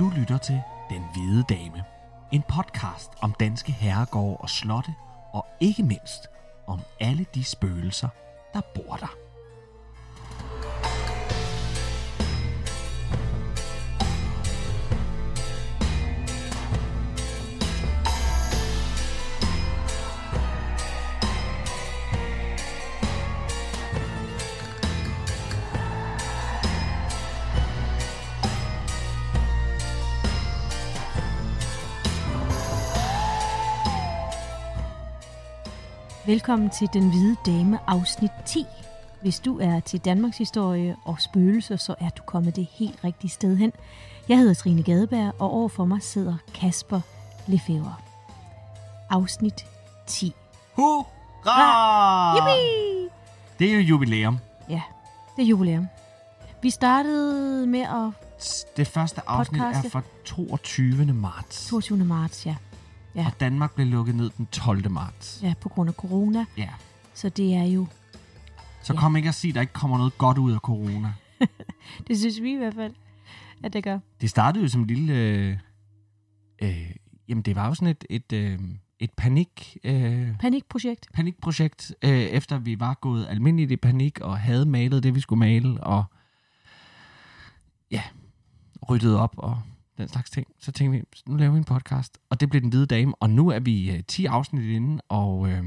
Du lytter til Den Hvide Dame. En podcast om danske herregårde og slotte, og ikke mindst om alle de spøgelser, der bor der. Velkommen til Den Hvide Dame afsnit 10. Hvis du er til Danmarks historie og spøgelser, så er du kommet det helt rigtige sted hen. Jeg hedder Trine Gadeberg, og overfor mig sidder Kasper Lefebvre. Afsnit 10. Hurra! Yippie! Det er jo jubilæum. Ja, det er jubilæum. Vi startede med at Det første afsnit Podcast, er fra 22. marts. 22. marts, ja. Ja. Og Danmark blev lukket ned den 12. marts. Ja, på grund af corona. Ja. Så det er jo, Så Ja. kom ikke at sige, at der ikke kommer noget godt ud af corona. det synes vi i hvert fald, at det gør. Det startede jo som en lille... Øh, øh, jamen, det var jo sådan et, et, øh, et panik... Øh, Panikprojekt. panikprojekt, øh, efter vi var gået almindeligt i panik og havde malet det, vi skulle male, og ja, ryddet op og den slags ting. Så tænkte vi, nu laver vi en podcast, og det blev Den Hvide Dame, og nu er vi øh, 10 afsnit inde, og øh,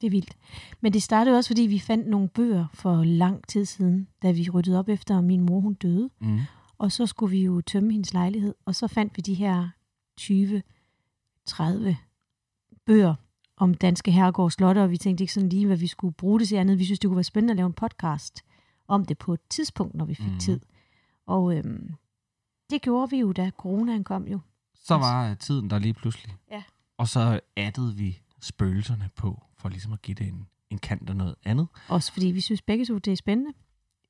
Det er vildt. Men det startede også, fordi vi fandt nogle bøger for lang tid siden, da vi ryddede op efter, at min mor hun døde. mm, Og så skulle vi jo tømme hendes lejlighed, og så fandt vi de her 20-30 bøger om danske herregård og slotte, og vi tænkte ikke sådan lige, hvad vi skulle bruge det til andet. Vi synes, det kunne være spændende at lave en podcast om det på et tidspunkt, når vi fik mm. tid. Og øhm, det gjorde vi jo, da coronaen kom jo. så var øh, tiden der lige pludselig. Ja. Og så addede vi spøgelserne på, for ligesom at give det en, en kant og noget andet. Også fordi vi synes begge to, det er spændende.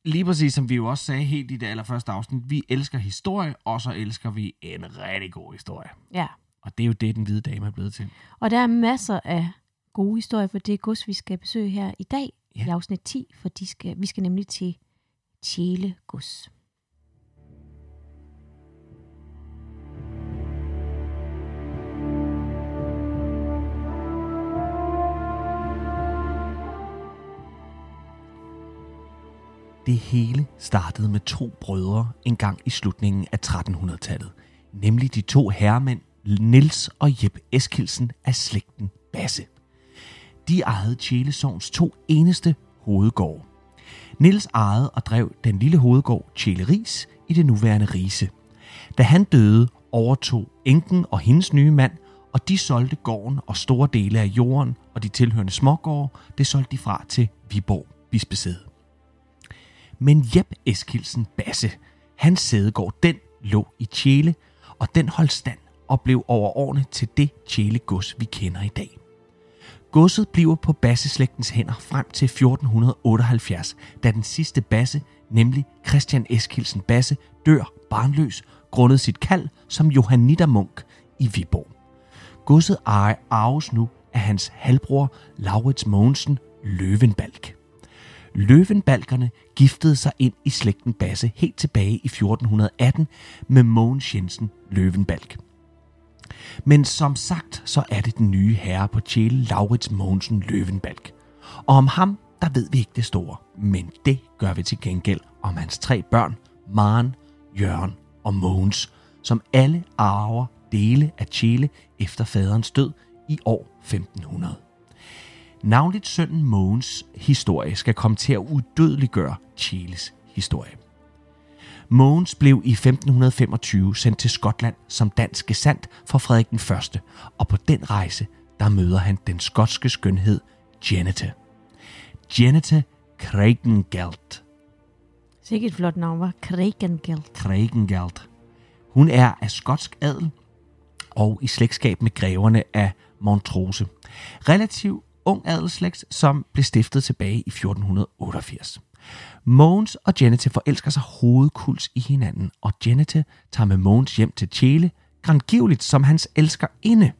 Lige præcis som vi jo også sagde helt i det allerførste afsnit, vi elsker historie, og så elsker vi en rigtig god historie. Ja. Og det er jo det, den hvide dame er blevet til. Og der er masser af gode historier for det gods, vi skal besøge her i dag ja. i afsnit 10, for de skal, vi skal nemlig til Tjæle gods. Det hele startede med to brødre engang i slutningen af 1300-tallet. Nemlig de to herremænd Nils og Jeb Eskilsen af slægten Basse. De ejede Tjælesovns to eneste hovedgårde. Nils ejede og drev den lille hovedgård Tjæle i det nuværende Rise. Da han døde, overtog enken og hendes nye mand, og de solgte gården og store dele af jorden og de tilhørende smågårde, det solgte de fra til Viborg bispesæde. Men Jeb Eskilsen Basse, hans sædegård, den lå i Tjæle, og den holdt stand og blev over årene til det Tjæle gods, vi kender i dag. Godset bliver på Basse-slægtens hænder frem til 1478, da den sidste Basse, nemlig Christian Eskilsen Basse, dør barnløs grundet sit kald som johannitermunk i Viborg. Godset arves nu af hans halvbror Laurits Mogensen Løvenbalk. Løvenbalkerne giftede sig ind i slægten Basse helt tilbage i 1418 med Mogens Jensen Løvenbalk. Men som sagt, så er det den nye herre på Tjæle, Laurits Mogensen Løvenbalk. Og om ham, der ved vi ikke det store. Men det gør vi til gengæld om hans tre børn, Maren, Jørgen og Mogens, som alle arver dele af Tjæle efter faderens død i år 1500. Navnligt sønnen Mogens historie skal komme til at uddødeliggøre Tjæles historie. Mogens blev i 1525 sendt til Skotland som dansk gesandt for Frederik den Første, og på den rejse, der møder han den skotske skønhed Janete. Janete Kregengeld. Sikkert et flot navn, var Kregengeld. Kregengeld. Hun er af skotsk adel og i slægtskab med greverne af Montrose. Relativ ung adelsslægt, som blev stiftet tilbage i 1488. Mogens og Janete forelsker sig hovedkuls i hinanden, og Janete tager med Mogens hjem til Tjæle, grangivligt som hans elsker inde.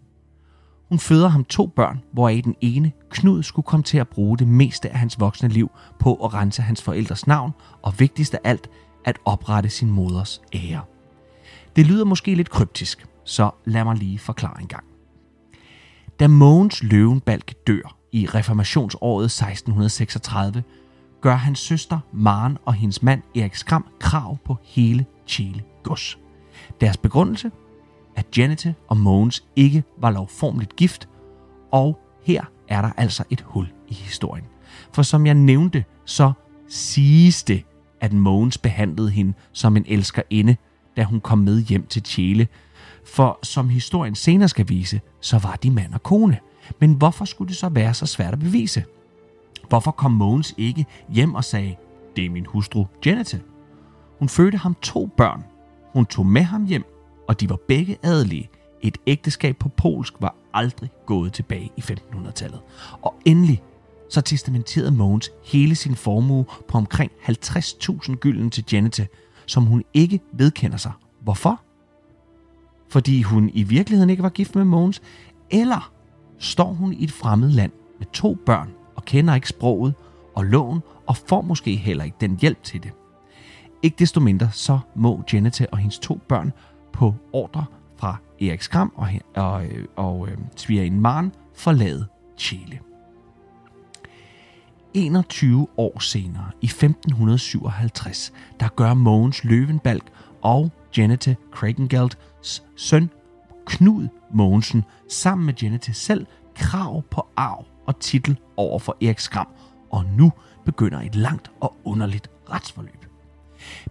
Hun føder ham to børn, hvoraf den ene, Knud, skulle komme til at bruge det meste af hans voksne liv på at rense hans forældres navn, og vigtigst af alt, at oprette sin moders ære. Det lyder måske lidt kryptisk, så lad mig lige forklare en gang. Da Mogens Løvenbalk dør i reformationsåret 1636, gør hans søster Maren og hendes mand Erik Skram krav på hele Chile gods. Deres begrundelse? At Janette og Mogens ikke var lovformligt gift, og her er der altså et hul i historien. For som jeg nævnte, så siges det, at Mogens behandlede hende som en elskerinde, da hun kom med hjem til Chile. For som historien senere skal vise, så var de mand og kone. Men hvorfor skulle det så være så svært at bevise? Hvorfor kom Mogens ikke hjem og sagde, det er min hustru Janette? Hun fødte ham to børn. Hun tog med ham hjem, og de var begge adelige. Et ægteskab på polsk var aldrig gået tilbage i 1500-tallet. Og endelig så testamenterede Mogens hele sin formue på omkring 50.000 gylden til Janette, som hun ikke vedkender sig. Hvorfor? Fordi hun i virkeligheden ikke var gift med Mogens, eller står hun i et fremmed land med to børn og kender ikke sproget og loven og får måske heller ikke den hjælp til det. Ikke desto mindre så må Janette og hendes to børn på ordre fra Erik Skram og, og, øh, og, øh, og svigerinde Maren forlade Chile. 21 år senere, i 1557, der gør Mogens Løvenbalk og Janette Craigengeld søn Knud Mogensen sammen med Janette selv krav på arv og titel over for Erik Skram, og nu begynder et langt og underligt retsforløb.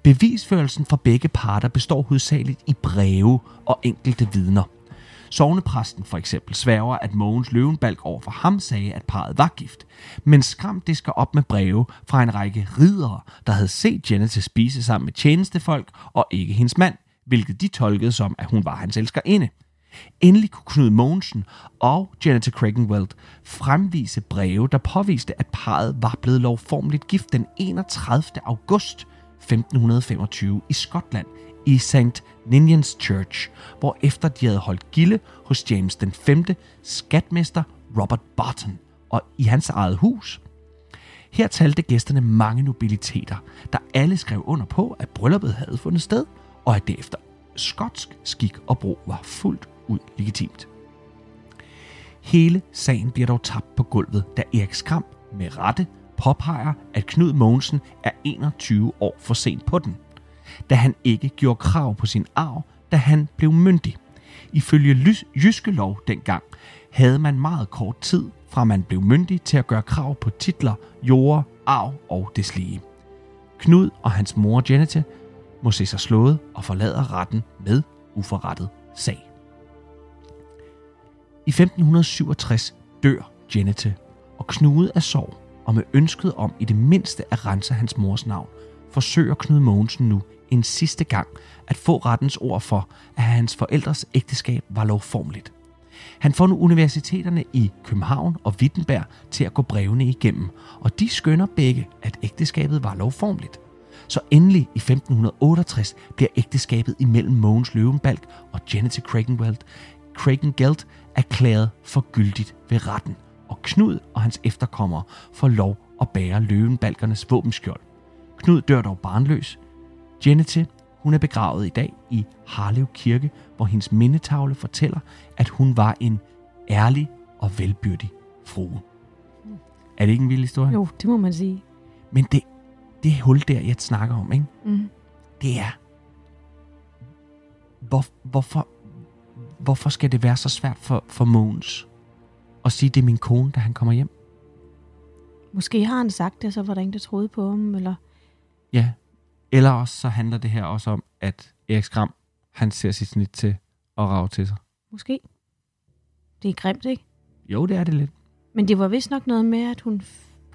Bevisførelsen fra begge parter består hovedsageligt i breve og enkelte vidner. Sovnepræsten for eksempel sværger, at Mogens Løvenbalk over for ham sagde, at parret var gift. Men Skram disker op med breve fra en række ridere, der havde set Janet spise sammen med tjenestefolk og ikke hendes mand, hvilket de tolkede som, at hun var hans elskerinde. Endelig kunne Knud Mogensen og Janet Kragenweld fremvise breve, der påviste, at parret var blevet lovformeligt gift den 31. august 1525 i Skotland i St. Ninians Church, hvor efter de havde holdt gilde hos James den 5. skatmester Robert Barton og i hans eget hus. Her talte gæsterne mange nobiliteter, der alle skrev under på, at brylluppet havde fundet sted, og at det efter skotsk skik og brug var fuldt ud legitimt. Hele sagen bliver dog tabt på gulvet, da Erik Skram med rette påpeger, at Knud Mogensen er 21 år for sent på den, da han ikke gjorde krav på sin arv, da han blev myndig. Ifølge jyske lov dengang havde man meget kort tid fra man blev myndig til at gøre krav på titler, jord, arv og deslige. Knud og hans mor Janette må se sig slået og forlader retten med uforrettet sag. I 1567 dør Janette, og knudet af sorg og med ønsket om i det mindste at rense hans mors navn, forsøger Knud Mogensen nu en sidste gang at få rettens ord for, at hans forældres ægteskab var lovformeligt. Han får nu universiteterne i København og Wittenberg til at gå brevene igennem, og de skønner begge, at ægteskabet var lovformeligt. Så endelig i 1568 bliver ægteskabet imellem Mogens Løvenbalk og Janet Kragenweld Kragengeld erklæret for gyldigt ved retten, og Knud og hans efterkommere får lov at bære løvenbalkernes våbenskjold. Knud dør dog barnløs. Janette, hun er begravet i dag i Harlev Kirke, hvor hendes mindetavle fortæller, at hun var en ærlig og velbyrdig frue. Er det ikke en vild historie? Jo, det må man sige. Men det, det hul der, jeg snakker om, ikke? Mm. det er, hvor, hvorfor, hvorfor skal det være så svært for, for Mogens at sige, det er min kone, da han kommer hjem? Måske har han sagt det, så var der ingen, der troede på ham, eller... Ja. Eller også så handler det her også om, at Erik Skram, han ser sit snit til at rave til sig. Måske. Det er grimt, ikke? Jo, det er det lidt. Men det var vist nok noget med, at hun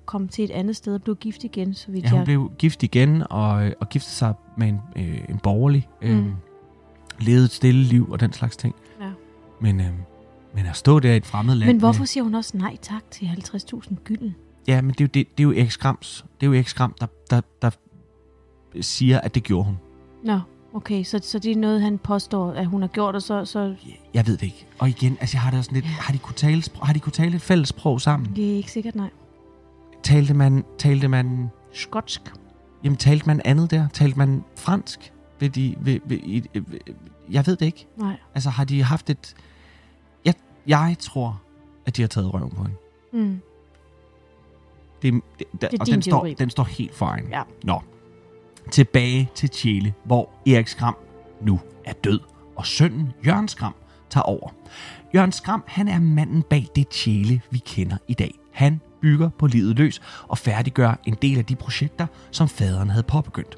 f- kom til et andet sted og blev gift igen, så vidt Ja, hun jeg... blev gift igen og, og giftede sig med en, øh, en borgerlig. Øh, Mm. Levede et stille liv og den slags ting. Ja. Men, øh, men at stå der i et fremmed land... Men hvorfor Med, siger hun også nej tak til 50.000 gylden? ja, men det er jo, det, det er jo Erik Skrams. Det er jo Erik Skram, der, der, der siger, at det gjorde hun. Nå, okay, så, så det er noget, han påstår, at hun har gjort, og så, så Jeg ved det ikke. Og igen, altså jeg har det også sådan lidt, Ja. har de kunne tale, har de kunne tale et fælles sprog sammen? det er ikke sikkert nej. Talte man, talte man, Skotsk. jamen talte man andet der? Talte man fransk? Vil de, vil, i- vil, jeg ved det ikke. Nej. Altså, har de haft et... Jeg, jeg tror, at de har taget røven på hende. Mm. Det, det, det, er og din den står, teori. den står helt for egen. Ja. Nå. Tilbage til Tjele, hvor Erik Skram nu er død, og sønnen Jørgen Skram tager over. Jørgen Skram, han er manden bag det Tjele, vi kender i dag. Han bygger på livet løs og færdiggør en del af de projekter, som faderen havde påbegyndt.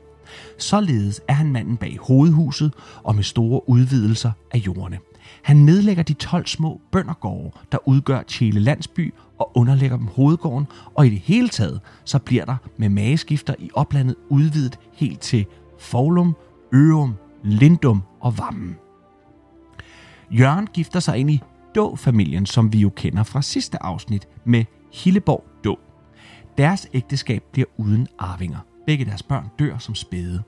Således er han manden bag hovedhuset og med store udvidelser af jordene. Han nedlægger de 12 små bøndergårde, der udgør Tjele landsby og underlægger dem hovedgården, og i det hele taget, så bliver der med mageskifter i oplandet udvidet helt til Forlum, Ørum, Lindum og Vammen. Jørgen gifter sig ind i Då-familien, som vi jo kender fra sidste afsnit med Hilleborg Då. Deres ægteskab bliver uden arvinger. Begge deres børn dør som spæde.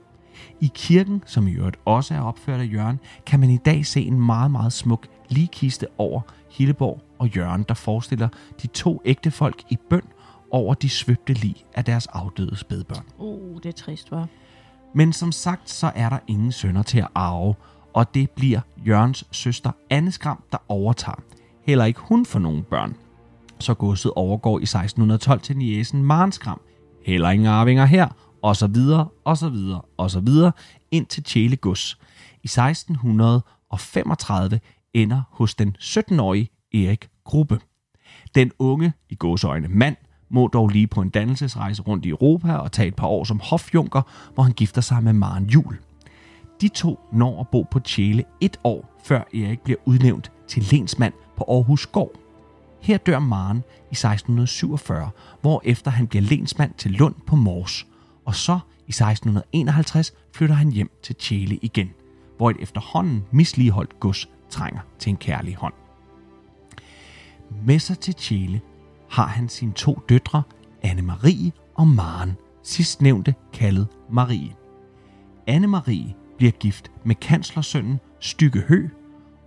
I kirken, som i øvrigt også er opført af Jørgen, kan man i dag se en meget, meget smuk ligkiste over Hilleborg og Jørgen, der forestiller de to ægte folk i bøn over de svøbte lig af deres afdøde spædbørn. Uh, det er trist, var. Men som sagt, så er der ingen sønner til at arve, og det bliver Jørgens søster Anne Skram, der overtager. Heller ikke hun får nogen børn. Så godset overgår i 1612 til niesen Marnskram. Heller ingen arvinger her, og så videre, og så videre, og så videre, ind til Tjele Gods. I 1635 ender hos den 17-årige Erik Gruppe. Den unge, i gåsøjne mand, må dog lige på en dannelsesrejse rundt i Europa og tage et par år som hofjunker, hvor han gifter sig med Maren Jul. De to når at bo på Tjæle et år, før Erik bliver udnævnt til lensmand på Aarhus Gård. Her dør Maren i 1647, hvor efter han bliver lensmand til Lund på Mors. Og så i 1651 flytter han hjem til Tjæle igen, hvor et efterhånden misligeholdt gods trænger til en kærlig hånd. Med sig til Tjæle har han sine to døtre, Anne-Marie og Maren, sidstnævnte kaldet Marie. Anne-Marie bliver gift med kanslersønnen Stykke Hø,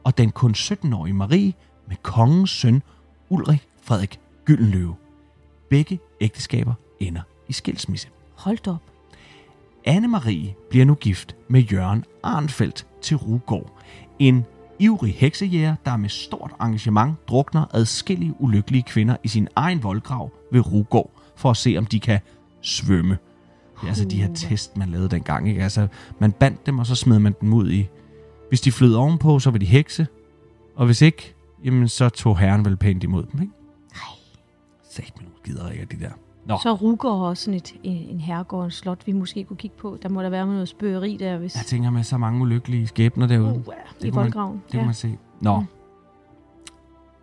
og den kun 17-årige Marie med kongens søn Ulrik Frederik Gyldenløve. Begge ægteskaber ender i skilsmisse. Hold op. Anne-Marie bliver nu gift med Jørgen Arnfeldt til Rugård. En ivrig heksejæger, der med stort engagement drukner adskillige ulykkelige kvinder i sin egen voldgrav ved Rugård, for at se, om de kan svømme. Det er altså de her test, man lavede dengang. Ikke? Altså, man bandt dem, og så smed man dem ud i... Hvis de flød ovenpå, så var de hekse. Og hvis ikke, jamen så tog herren vel pænt imod dem, ikke? Nej. Sagt med nogle gider ikke de der. Nå, Så Rugård også sådan et, en, en herregård, en slot, vi måske kunne kigge på. Der må der være noget spøgeri der, hvis... jeg tænker med så mange ulykkelige skæbner derude. Uh, I kunne man- voldgraven. Det kan man se. Nå.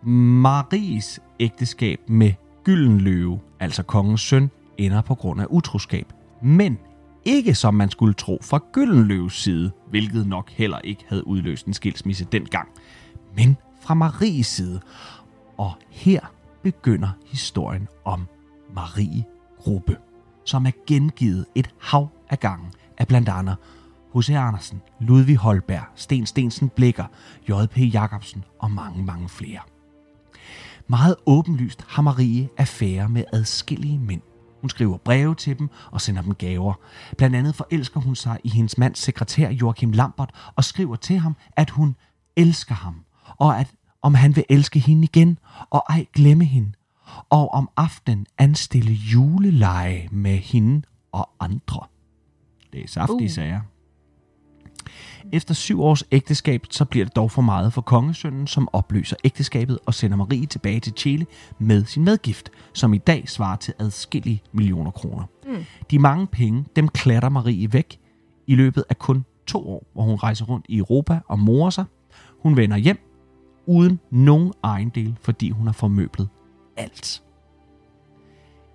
Maries ægteskab med Gyldenløve, altså kongens søn, ender på grund af utroskab. Men ikke som man skulle tro fra Gyldenløves side, hvilket nok heller ikke havde udløst en skilsmisse dengang, men fra Maries side. Og her begynder historien om Marie Gruppe, som er gengivet et hav af gangen af blandt andet H.C. Andersen, Ludvig Holberg, Sten Stensen Blikker, J.P. Jacobsen og mange, mange flere. Meget åbenlyst har Marie affære med adskillige mænd. Hun skriver breve til dem og sender dem gaver. Blandt andet forelsker hun sig i hendes mands sekretær Joachim Lambert og skriver til ham, at hun elsker ham, og at om han vil elske hende igen, og ej glemme hende, og om aftenen anstille juleleje med hende og andre. Det er saftige Uh. sager. Efter syv års ægteskab, så bliver det dog for meget for kongesønnen, som opløser ægteskabet og sender Marie tilbage til Chile med sin medgift, som i dag svarer til adskillige millioner kroner. Mm. De mange penge, dem klatter Marie væk i løbet af kun to år, hvor hun rejser rundt i Europa og morer sig. Hun vender hjem uden nogen ejendel, fordi hun har formøblet alt.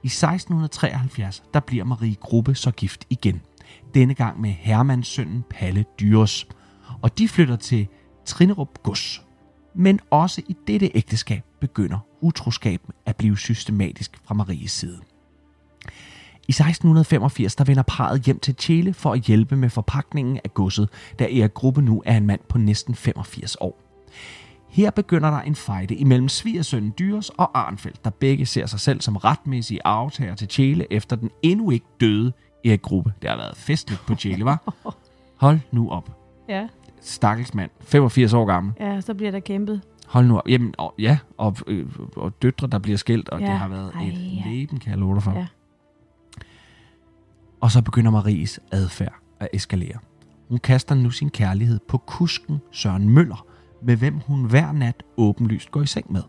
I 1673, der bliver Marie Gruppe så gift igen. Denne gang med Hermans søn Palle Dyres. Og de flytter til Trinerup Gods. Men også i dette ægteskab begynder utroskaben at blive systematisk fra Maries side. I 1685 der vender parret hjem til Chile for at hjælpe med forpakningen af godset, da Erik Gruppe nu er en mand på næsten 85 år. Her begynder der en fejde imellem svigersønnen Dyres og Arnfeldt, der begge ser sig selv som retmæssige arvtager til Chile efter den endnu ikke døde Erik Gruppe. Det har været festligt på Chile, var. Hold nu op. Ja, Stakkels mand. 85 år gammel. ja, så bliver der kæmpet. Hold nu op. Jamen, og, ja, og, øh, og døtre, der bliver skilt, og Ja. det har været Ej, et ja. leben, kan jeg love dig for. Ja. Og så begynder Maries adfærd at eskalere. Hun kaster nu sin kærlighed på kusken Søren Møller, med hvem hun hver nat åbenlyst går i seng med.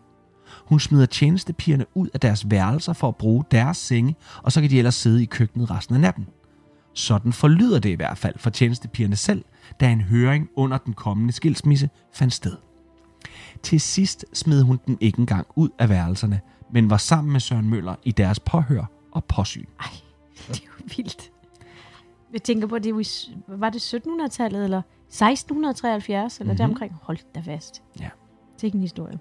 Hun smider tjenestepigerne ud af deres værelser for at bruge deres senge, og så kan de ellers sidde i køkkenet resten af natten. Sådan forlyder det i hvert fald for tjenestepigerne selv, da en høring under den kommende skilsmisse fandt sted. Til sidst smed hun dem ikke engang ud af værelserne, men var sammen med Søren Møller i deres påhør og påsyn. Ej, det er jo vildt. Jeg tænker på, det var det 1700-tallet, eller 1673, eller Mhm. mm-hmm. deromkring? Hold da fast. Ja. Det er ikke en historie.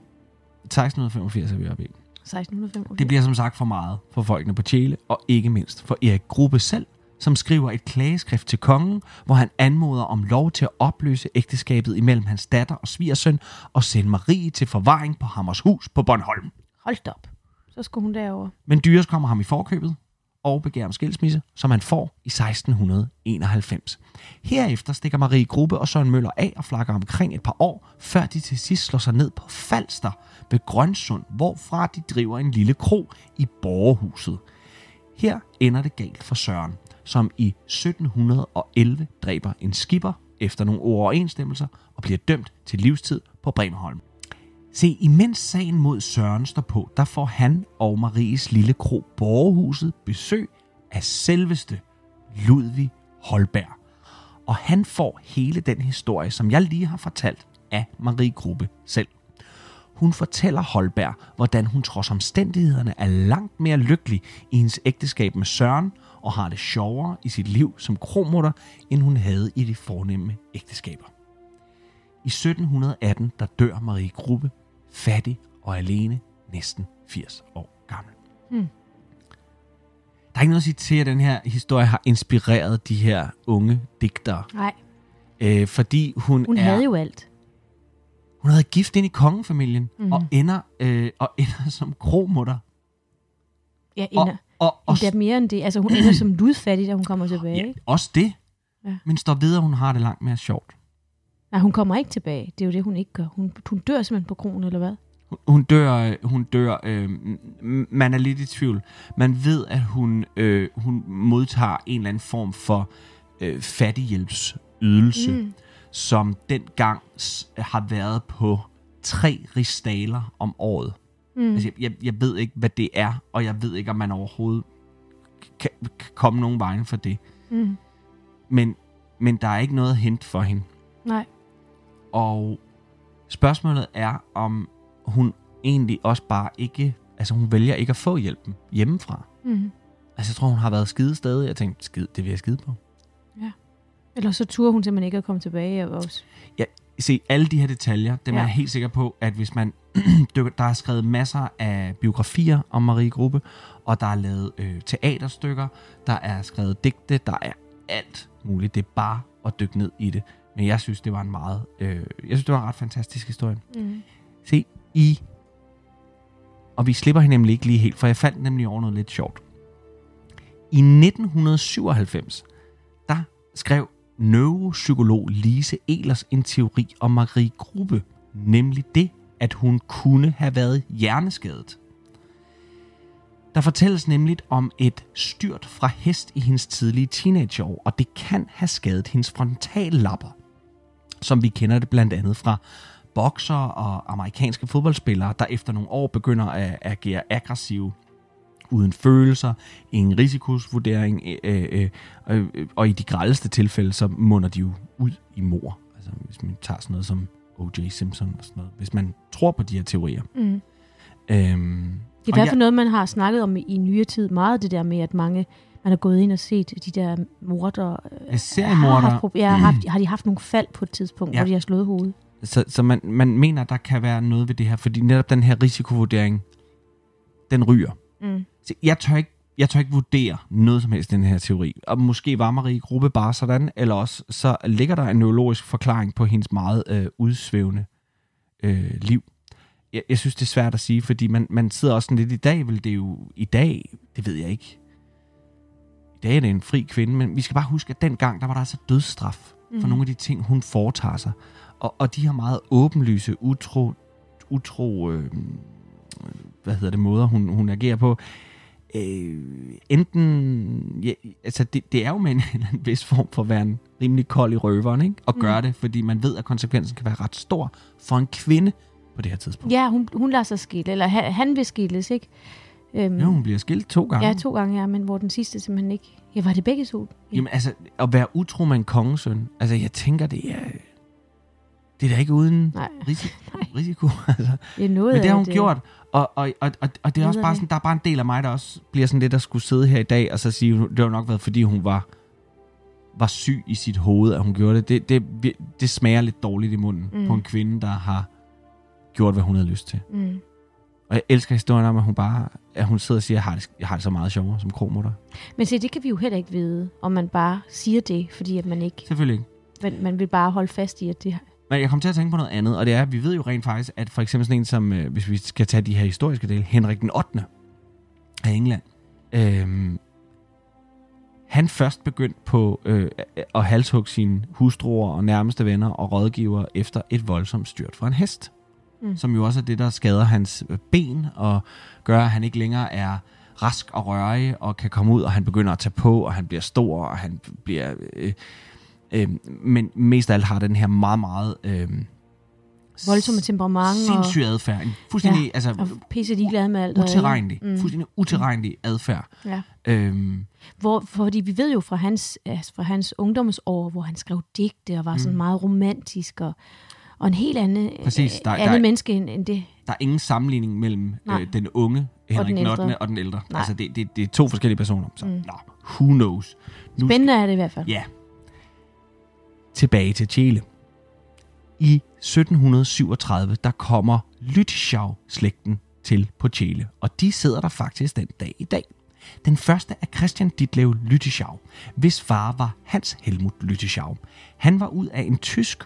1685 er vi oppe i. 1685. Det bliver som sagt for meget for folkene på Tjæle, og ikke mindst for Erik Gruppe selv, som skriver et klageskrift til kongen, hvor han anmoder om lov til at opløse ægteskabet imellem hans datter og svigersøn og sende Marie til forvaring på Hammershus på Bornholm. Hold op. Så skulle hun derover. Men Dyres kommer ham i forkøbet og begærer om skilsmisse, som han får i 1691. Herefter stikker Marie Gruppe og Søren Møller af og flakker omkring et par år, før de til sidst slår sig ned på Falster ved Grønsund, hvorfra de driver en lille kro i Borgerhuset. Her ender det galt for Søren, som i 1711 dræber en skipper efter nogle overensstemmelser og bliver dømt til livstid på Bremerholm. Se, imens sagen mod Søren står på, der får han og Maries lille kro Borgerhuset besøg af selveste Ludvig Holberg. Og han får hele den historie, som jeg lige har fortalt af Marie Gruppe selv. Hun fortæller Holberg, hvordan hun trods omstændighederne er langt mere lykkelig i hendes ægteskab med Søren, og har det sjovere i sit liv som kromutter, end hun havde i de fornemme ægteskaber. I 1718, der dør Marie Gruppe, fattig og alene, næsten 80 år gammel. Hmm. Der er ikke noget at sige til, at den her historie har inspireret de her unge digtere, Nej, øh, fordi hun, hun er... havde jo alt. Hun har været gift ind i kongefamilien, mm. og, ender, øh, og ender som kromutter. Ja, Og, ender. og, og, Endda mere end det. Altså, hun ender som ludfattig, da hun kommer tilbage. ja, også det. Ja. Men står ved, at hun har det langt mere sjovt. Nej, hun kommer ikke tilbage. Det er jo det, hun ikke gør. Hun, hun dør simpelthen på kronen, eller hvad? Hun- dør, øh, hun dør øh, m- man er lidt i tvivl. Man ved, at hun, øh, hun modtager en eller anden form for øh, fattighjælpsydelse, mm. som dengang har været på tre ristaler om året. Mm. Altså, jeg, jeg, jeg ved ikke, hvad det er, og jeg ved ikke, om man overhovedet kan, kan komme nogen vejen for det. Mm. Men, men der er ikke noget at hente for hende. Nej. Og spørgsmålet er, om hun egentlig også bare ikke... Altså, hun vælger ikke at få hjælpen hjemmefra. Mm. Altså, jeg tror, hun har været skide stadig. Jeg tænkte, skid, det vil jeg skide på. Eller så turde hun simpelthen ikke at komme tilbage. Og også. Se, alle de her detaljer, dem ja. er Ja. jeg helt sikker på, at hvis man... dykker- der er skrevet masser af biografier om Marie Gruppe, og der er lavet øh, teaterstykker, der er skrevet digte, der er alt muligt. Det er bare at dykke ned i det. Men jeg synes, det var en meget... Øh, jeg synes, det var en ret fantastisk historie. Mm. Se, i... Og vi slipper hende nemlig ikke lige helt, for jeg fandt nemlig over noget lidt sjovt. I 1997, der skrev neuropsykolog Lise Elers en teori om Marie Gruppe, nemlig det, at hun kunne have været hjerneskadet. Der fortælles nemlig om et styrt fra hest i hendes tidlige teenageår, og det kan have skadet hendes frontallapper, som vi kender det blandt andet fra bokser og amerikanske fodboldspillere, der efter nogle år begynder at agere aggressive, uden følelser, ingen risikosvurdering, øh, øh, øh, øh, og i de grældeste tilfælde, så munder de jo ud i mor. Altså hvis man tager sådan noget som O.J. Simpson og sådan noget. Hvis man tror på de her teorier. Mm. Øhm, Det er i hvert fald noget, man har snakket om i, i nyere tid. Meget det der med, at mange man har gået ind og set de der morder. Ja, seriemordere. Har, haft, prob- ja, har, haft, har de haft nogle fald på et tidspunkt, ja. hvor de har slået hovedet? Så, så man, man mener, der kan være noget ved det her, fordi netop den her risikovurdering, den ryger. Mm. Så jeg tør ikke jeg tør ikke vurdere noget som helst i den her teori. Og måske var Marie Gruppe bare sådan, eller også så ligger der en neurologisk forklaring på hendes meget øh, udsvævende øh, liv. Jeg, jeg synes, det er svært at sige, fordi man, man sidder også sådan lidt i dag, vil det jo i dag, det ved jeg ikke. I dag er det en fri kvinde, men vi skal bare huske, at dengang, der var der altså dødsstraf for nogle af de ting, hun foretager sig. Og, og de har meget åbenlyse, utro, utro øh, hvad hedder det, måder, hun, hun agerer på. Øh, enten, ja, altså det, det er jo med en, en vis form for at være en rimelig kold i røveren, ikke? Og gøre det, fordi man ved, at konsekvensen kan være ret stor for en kvinde på det her tidspunkt. Ja, hun, hun lader sig skille, eller han, han vil skilles, ikke? Øhm, Ja, hun bliver skilt to gange. ja, to gange, ja, men hvor den sidste simpelthen ikke... Ja, var det begge to? Ja. Jamen altså, at være utro med en kongesøn, altså jeg tænker, det er... Det er da ikke uden Nej, risiko. risiko altså. det er noget Men det har hun gjort, og, og, og, og, og det er også bare det. sådan, der er bare en del af mig, der også bliver sådan lidt, der skulle sidde her i dag, og så sige, det har nok været, fordi hun var, var syg i sit hoved, at hun gjorde det. Det, det, det smager lidt dårligt i munden mm. på en kvinde, der har gjort, hvad hun havde lyst til. Mm. Og jeg elsker historien om, at hun bare, at hun sidder og siger, jeg har det, jeg har det så meget sjovere som kromutter. Men se, det kan vi jo heller ikke vide, om man bare siger det, fordi at man ikke... Selvfølgelig ikke. Man, man vil bare holde fast i, at det... Men jeg kom til at tænke på noget andet, og det er, at vi ved jo rent faktisk, at for eksempel sådan en som, øh, hvis vi skal tage de her historiske dele, Henrik den 8. af England, øhm, han først begyndt på øh, at halshugge sine hustruer og nærmeste venner og rådgiver efter et voldsomt styrt fra en hest. Mm. Mm. Som jo også er det, der skader hans øh, ben og gør, at han ikke længere er rask og rørig og kan komme ud, og han begynder at tage på, og han bliver stor, og han bliver... Øh, øh, men mest af alt har den her meget, meget... Øh, Voldsomme temperament og, sindssyg adfærd. En fuldstændig, ja, altså, og pisse ligeglad med alt. utilregnelig. Mm. Mm. Fuldstændig utilregnelig adfærd. Ja. Øhm, Hvor, fordi vi ved jo fra hans, altså fra hans ungdomsår, hvor han skrev digte og var sådan Mm. meget romantisk og, og en helt anden, Præcis. øh, Der- andet der er- menneske end, end det. der er ingen sammenligning mellem Nej. øh, den unge Henrik den den ældre. 8. og den ældre. Nej. Altså, det, det, det er to forskellige personer. Så, Mm. nå, who knows? Nu Spændende er det i hvert fald. Ja. Tilbage til Chile. I 1737, der kommer Lütschau-slægten til på Chile, og de sidder der faktisk den dag i dag. Den første er Christian Ditlev Lüttichau, hvis far var Hans Helmut Lüttichau. Han var ud af en tysk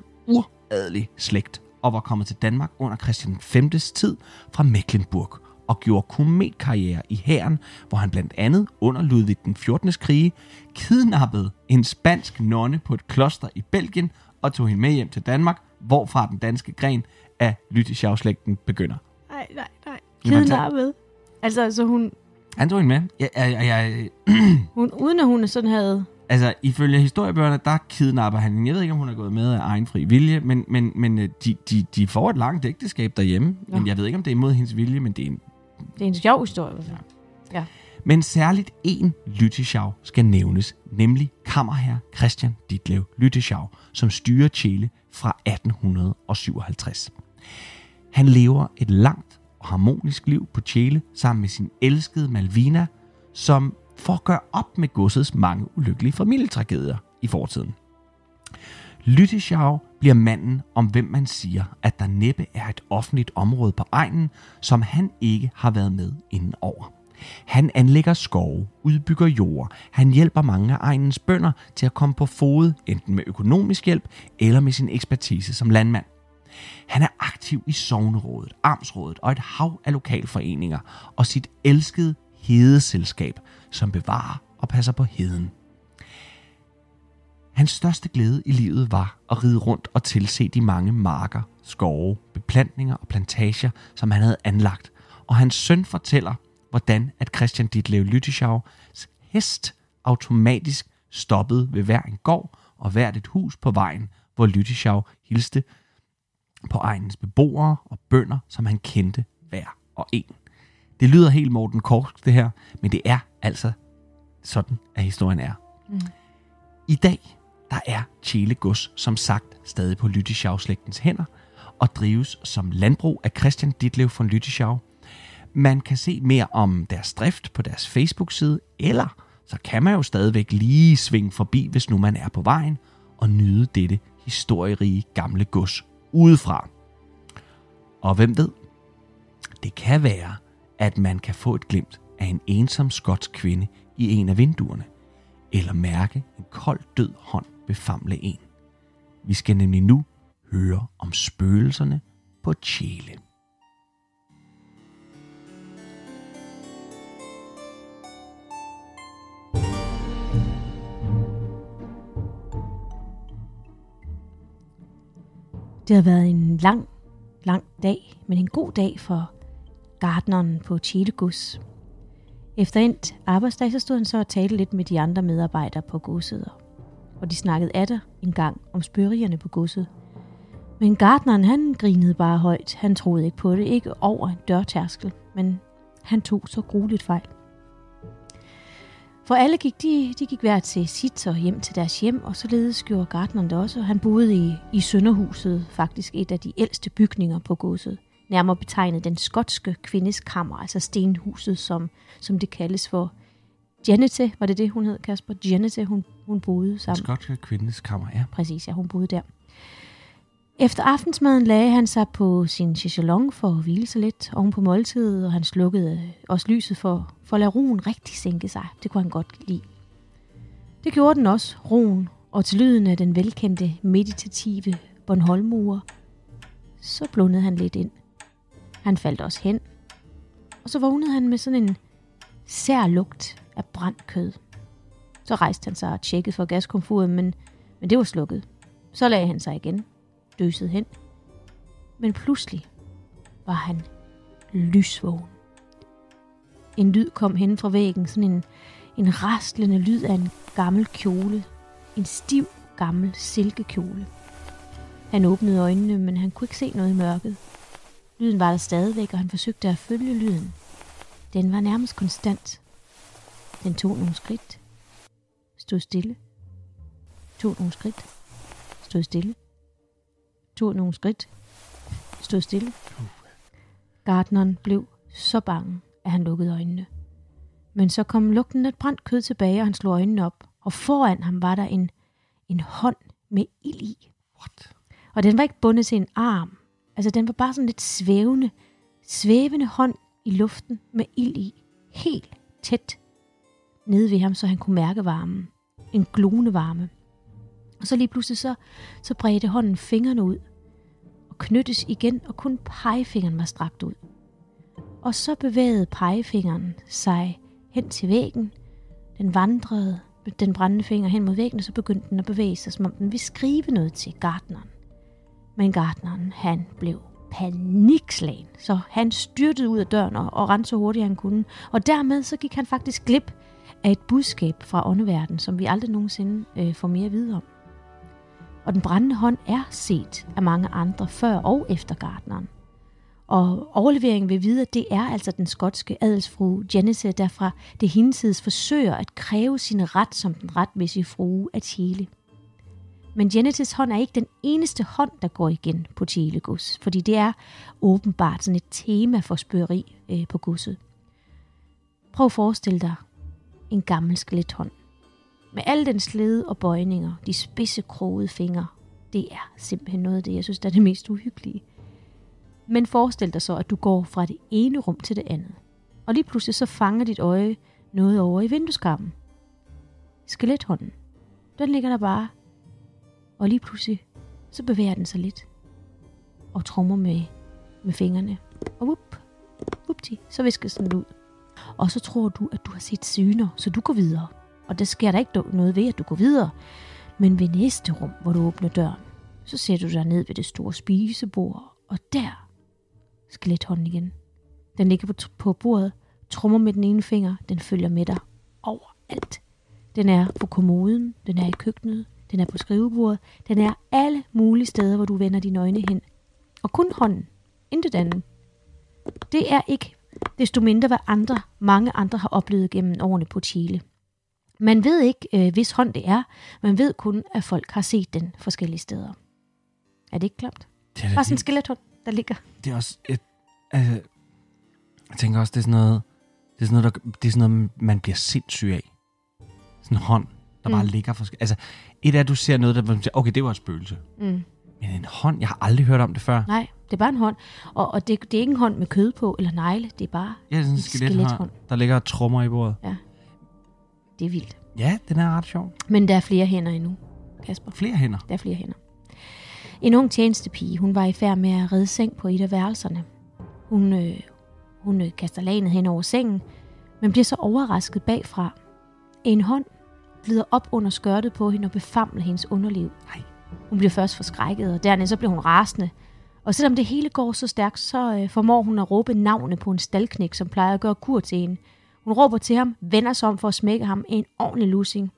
uradelig slægt og var kommet til Danmark under Christian V's tid fra Mecklenburg og gjorde kometkarriere i hæren, hvor han blandt andet under Ludvig den 14. krige kidnappede en spansk nonne på et kloster i Belgien og tog hende med hjem til Danmark, hvorfra den danske gren af Lüttichau-slægten begynder. Nej, nej, nej. Kidnappet. Altså, så hun, Han tog hende med. Jeg, jeg, jeg, hun, uden at hun sådan havde... Altså, ifølge historiebøgerne, der kidnapper han hende. Jeg ved ikke, om hun er gået med af egen fri vilje, men, men, men øh, de, de, de får et langt ægteskab derhjemme. Ja. Men jeg ved ikke, om det er imod hendes vilje, men det er en... Det er en sjov historie. hvert fald. Men særligt en Lüttichau skal nævnes, nemlig kammerherre Christian Ditlev Lüttichau, som styrer Chile fra 1857. Han lever et langt og harmonisk liv på Chile sammen med sin elskede Malvina, som for at gøre op med godsets mange ulykkelige familietragedier i fortiden. Lüttichau bliver manden, om hvem man siger, at der næppe er et offentligt område på egnen, som han ikke har været med inden over. Han anlægger skove, udbygger jord, han hjælper mange af egnens bønder til at komme på fod, enten med økonomisk hjælp eller med sin ekspertise som landmand. Han er aktiv i sovnerådet, amtsrådet og et hav af lokalforeninger og sit elskede hedeselskab, som bevarer og passer på heden. Hans største glæde i livet var at ride rundt og tilse de mange marker, skove, beplantninger og plantager, som han havde anlagt. Og hans søn fortæller, hvordan at Christian Ditlev Lytischau's hest automatisk stoppede ved hver en gård og hvert et hus på vejen, hvor Lytischau hilste på egens beboere og bønder, som han kendte hver og en. Det lyder helt Morten Korsk, det her, men det er altså sådan, at historien er. Mm. I dag, der er Gods som sagt stadig på Lüttichau-slægtens hænder og drives som landbrug af Christian Ditlev von Lüttichau. Man kan se mere om deres drift på deres Facebook-side, eller så kan man jo stadigvæk lige svinge forbi, hvis nu man er på vejen, og nyde dette historierige gamle gods udefra. Og hvem ved? Det kan være, at man kan få et glimt af en ensom skotsk kvinde i en af vinduerne, eller mærke en kold død hånd befamle en. Vi skal nemlig nu høre om spøgelserne på Chile. Det har været en lang, lang dag, men en god dag for gardneren på Tjelegus. Efter endt arbejdsdag, så stod han så og talte lidt med de andre medarbejdere på godset. Og de snakkede atter en gang om spørgerierne på godset. Men gardneren, han grinede bare højt. Han troede ikke på det, ikke over en dørtærskel, men han tog så grueligt fejl. For alle gik de, de gik hver til sit og hjem til deres hjem, og således gjorde gardneren det også. Han boede i, i Sønderhuset, faktisk et af de ældste bygninger på godset. Nærmere betegnet den skotske kvindes kammer, altså stenhuset, som, som det kaldes for. Janete, var det det, hun hed, Kasper? Janete, hun, hun boede sammen. Skotske kvindes kammer, ja. Præcis, ja, hun boede der. Efter aftensmaden lagde han sig på sin chaiselong for at hvile sig lidt oven på måltidet, og han slukkede også lyset for, for at lade roen rigtig sænke sig. Det kunne han godt lide. Det gjorde den også, roen, og til lyden af den velkendte meditative Bornholmure, så blundede han lidt ind. Han faldt også hen, og så vågnede han med sådan en sær lugt af brændt kød. Så rejste han sig og tjekkede for gaskomfuret, men, men det var slukket. Så lagde han sig igen døsede hen. Men pludselig var han lysvågen. En lyd kom hen fra væggen, sådan en, en rastlende lyd af en gammel kjole. En stiv, gammel silkekjole. Han åbnede øjnene, men han kunne ikke se noget i mørket. Lyden var der stadigvæk, og han forsøgte at følge lyden. Den var nærmest konstant. Den tog nogle skridt. Stod stille. Tog nogle skridt. Stod stille tog nogle skridt, stod stille. Gardneren blev så bange, at han lukkede øjnene. Men så kom lugten af brændt kød tilbage, og han slog øjnene op. Og foran ham var der en, en hånd med ild i. What? Og den var ikke bundet til en arm. Altså, den var bare sådan lidt svævende, svævende hånd i luften med ild i. Helt tæt nede ved ham, så han kunne mærke varmen. En glående varme. Og så lige pludselig så, så bredte hånden fingrene ud og knyttes igen, og kun pegefingeren var strakt ud. Og så bevægede pegefingeren sig hen til væggen. Den vandrede den brændende finger hen mod væggen, og så begyndte den at bevæge sig, som om den ville skrive noget til gardneren. Men gardneren, han blev panikslagen, så han styrtede ud af døren og, og rendte så hurtigt han kunne. Og dermed så gik han faktisk glip af et budskab fra åndeverdenen, som vi aldrig nogensinde øh, får mere at vide om og den brændende hånd er set af mange andre før og efter gardneren. Og overleveringen ved videre, det er altså den skotske adelsfru Janice, der fra det hinsides forsøger at kræve sin ret som den retmæssige frue af Chile. Men Genetis hånd er ikke den eneste hånd, der går igen på Telegus, fordi det er åbenbart sådan et tema for spørgeri øh, på godset. Prøv at forestille dig en gammel skelethånd med alle den slede og bøjninger, de spidse krogede fingre. Det er simpelthen noget af det, jeg synes, der er det mest uhyggelige. Men forestil dig så, at du går fra det ene rum til det andet. Og lige pludselig så fanger dit øje noget over i vindueskarmen. Skelethånden. Den ligger der bare. Og lige pludselig, så bevæger den sig lidt. Og trommer med, med fingrene. Og whoop, whoopti, så viskes den ud. Og så tror du, at du har set syner, så du går videre og der sker der ikke noget ved, at du går videre. Men ved næste rum, hvor du åbner døren, så ser du dig ned ved det store spisebord, og der skelethånden igen. Den ligger på, på bordet, trummer med den ene finger, den følger med dig overalt. Den er på kommoden, den er i køkkenet, den er på skrivebordet, den er alle mulige steder, hvor du vender dine øjne hen. Og kun hånden, intet andet. Det er ikke desto mindre, hvad andre, mange andre har oplevet gennem årene på Chile. Man ved ikke, øh, hvis hånd det er. Man ved kun, at folk har set den forskellige steder. Er det ikke klart? Det er Bare sådan en skelethånd, der ligger. Det er også et... Altså, jeg tænker også, det er sådan noget... Det er sådan noget, der, det er sådan noget man bliver sindssyg af. Sådan en hånd, der mm. bare ligger forskelligt. Altså, et af, at du ser noget, der man siger, okay, det var et spøgelse. Mm. Men en hånd, jeg har aldrig hørt om det før. Nej, det er bare en hånd. Og, og det, det er ikke en hånd med kød på eller negle. Det er bare ja, det er sådan en skelethånd, skelethånd, der ligger og trummer i bordet. Ja. Det er vildt. Ja, den er ret sjov. Men der er flere hænder endnu, Kasper. Flere hænder? Der er flere hænder. En ung tjenestepige, hun var i færd med at redde seng på et af værelserne. Hun, øh, hun øh, kaster lanet hen over sengen, men bliver så overrasket bagfra. En hånd glider op under skørtet på hende og befamler hendes underliv. Nej. Hun bliver først forskrækket, og dernæst så bliver hun rasende. Og selvom det hele går så stærkt, så øh, formår hun at råbe navnet på en staldknæk, som plejer at gøre kur til hende. Hun råber til ham, vender sig om for at smække ham en ordentlig lussing.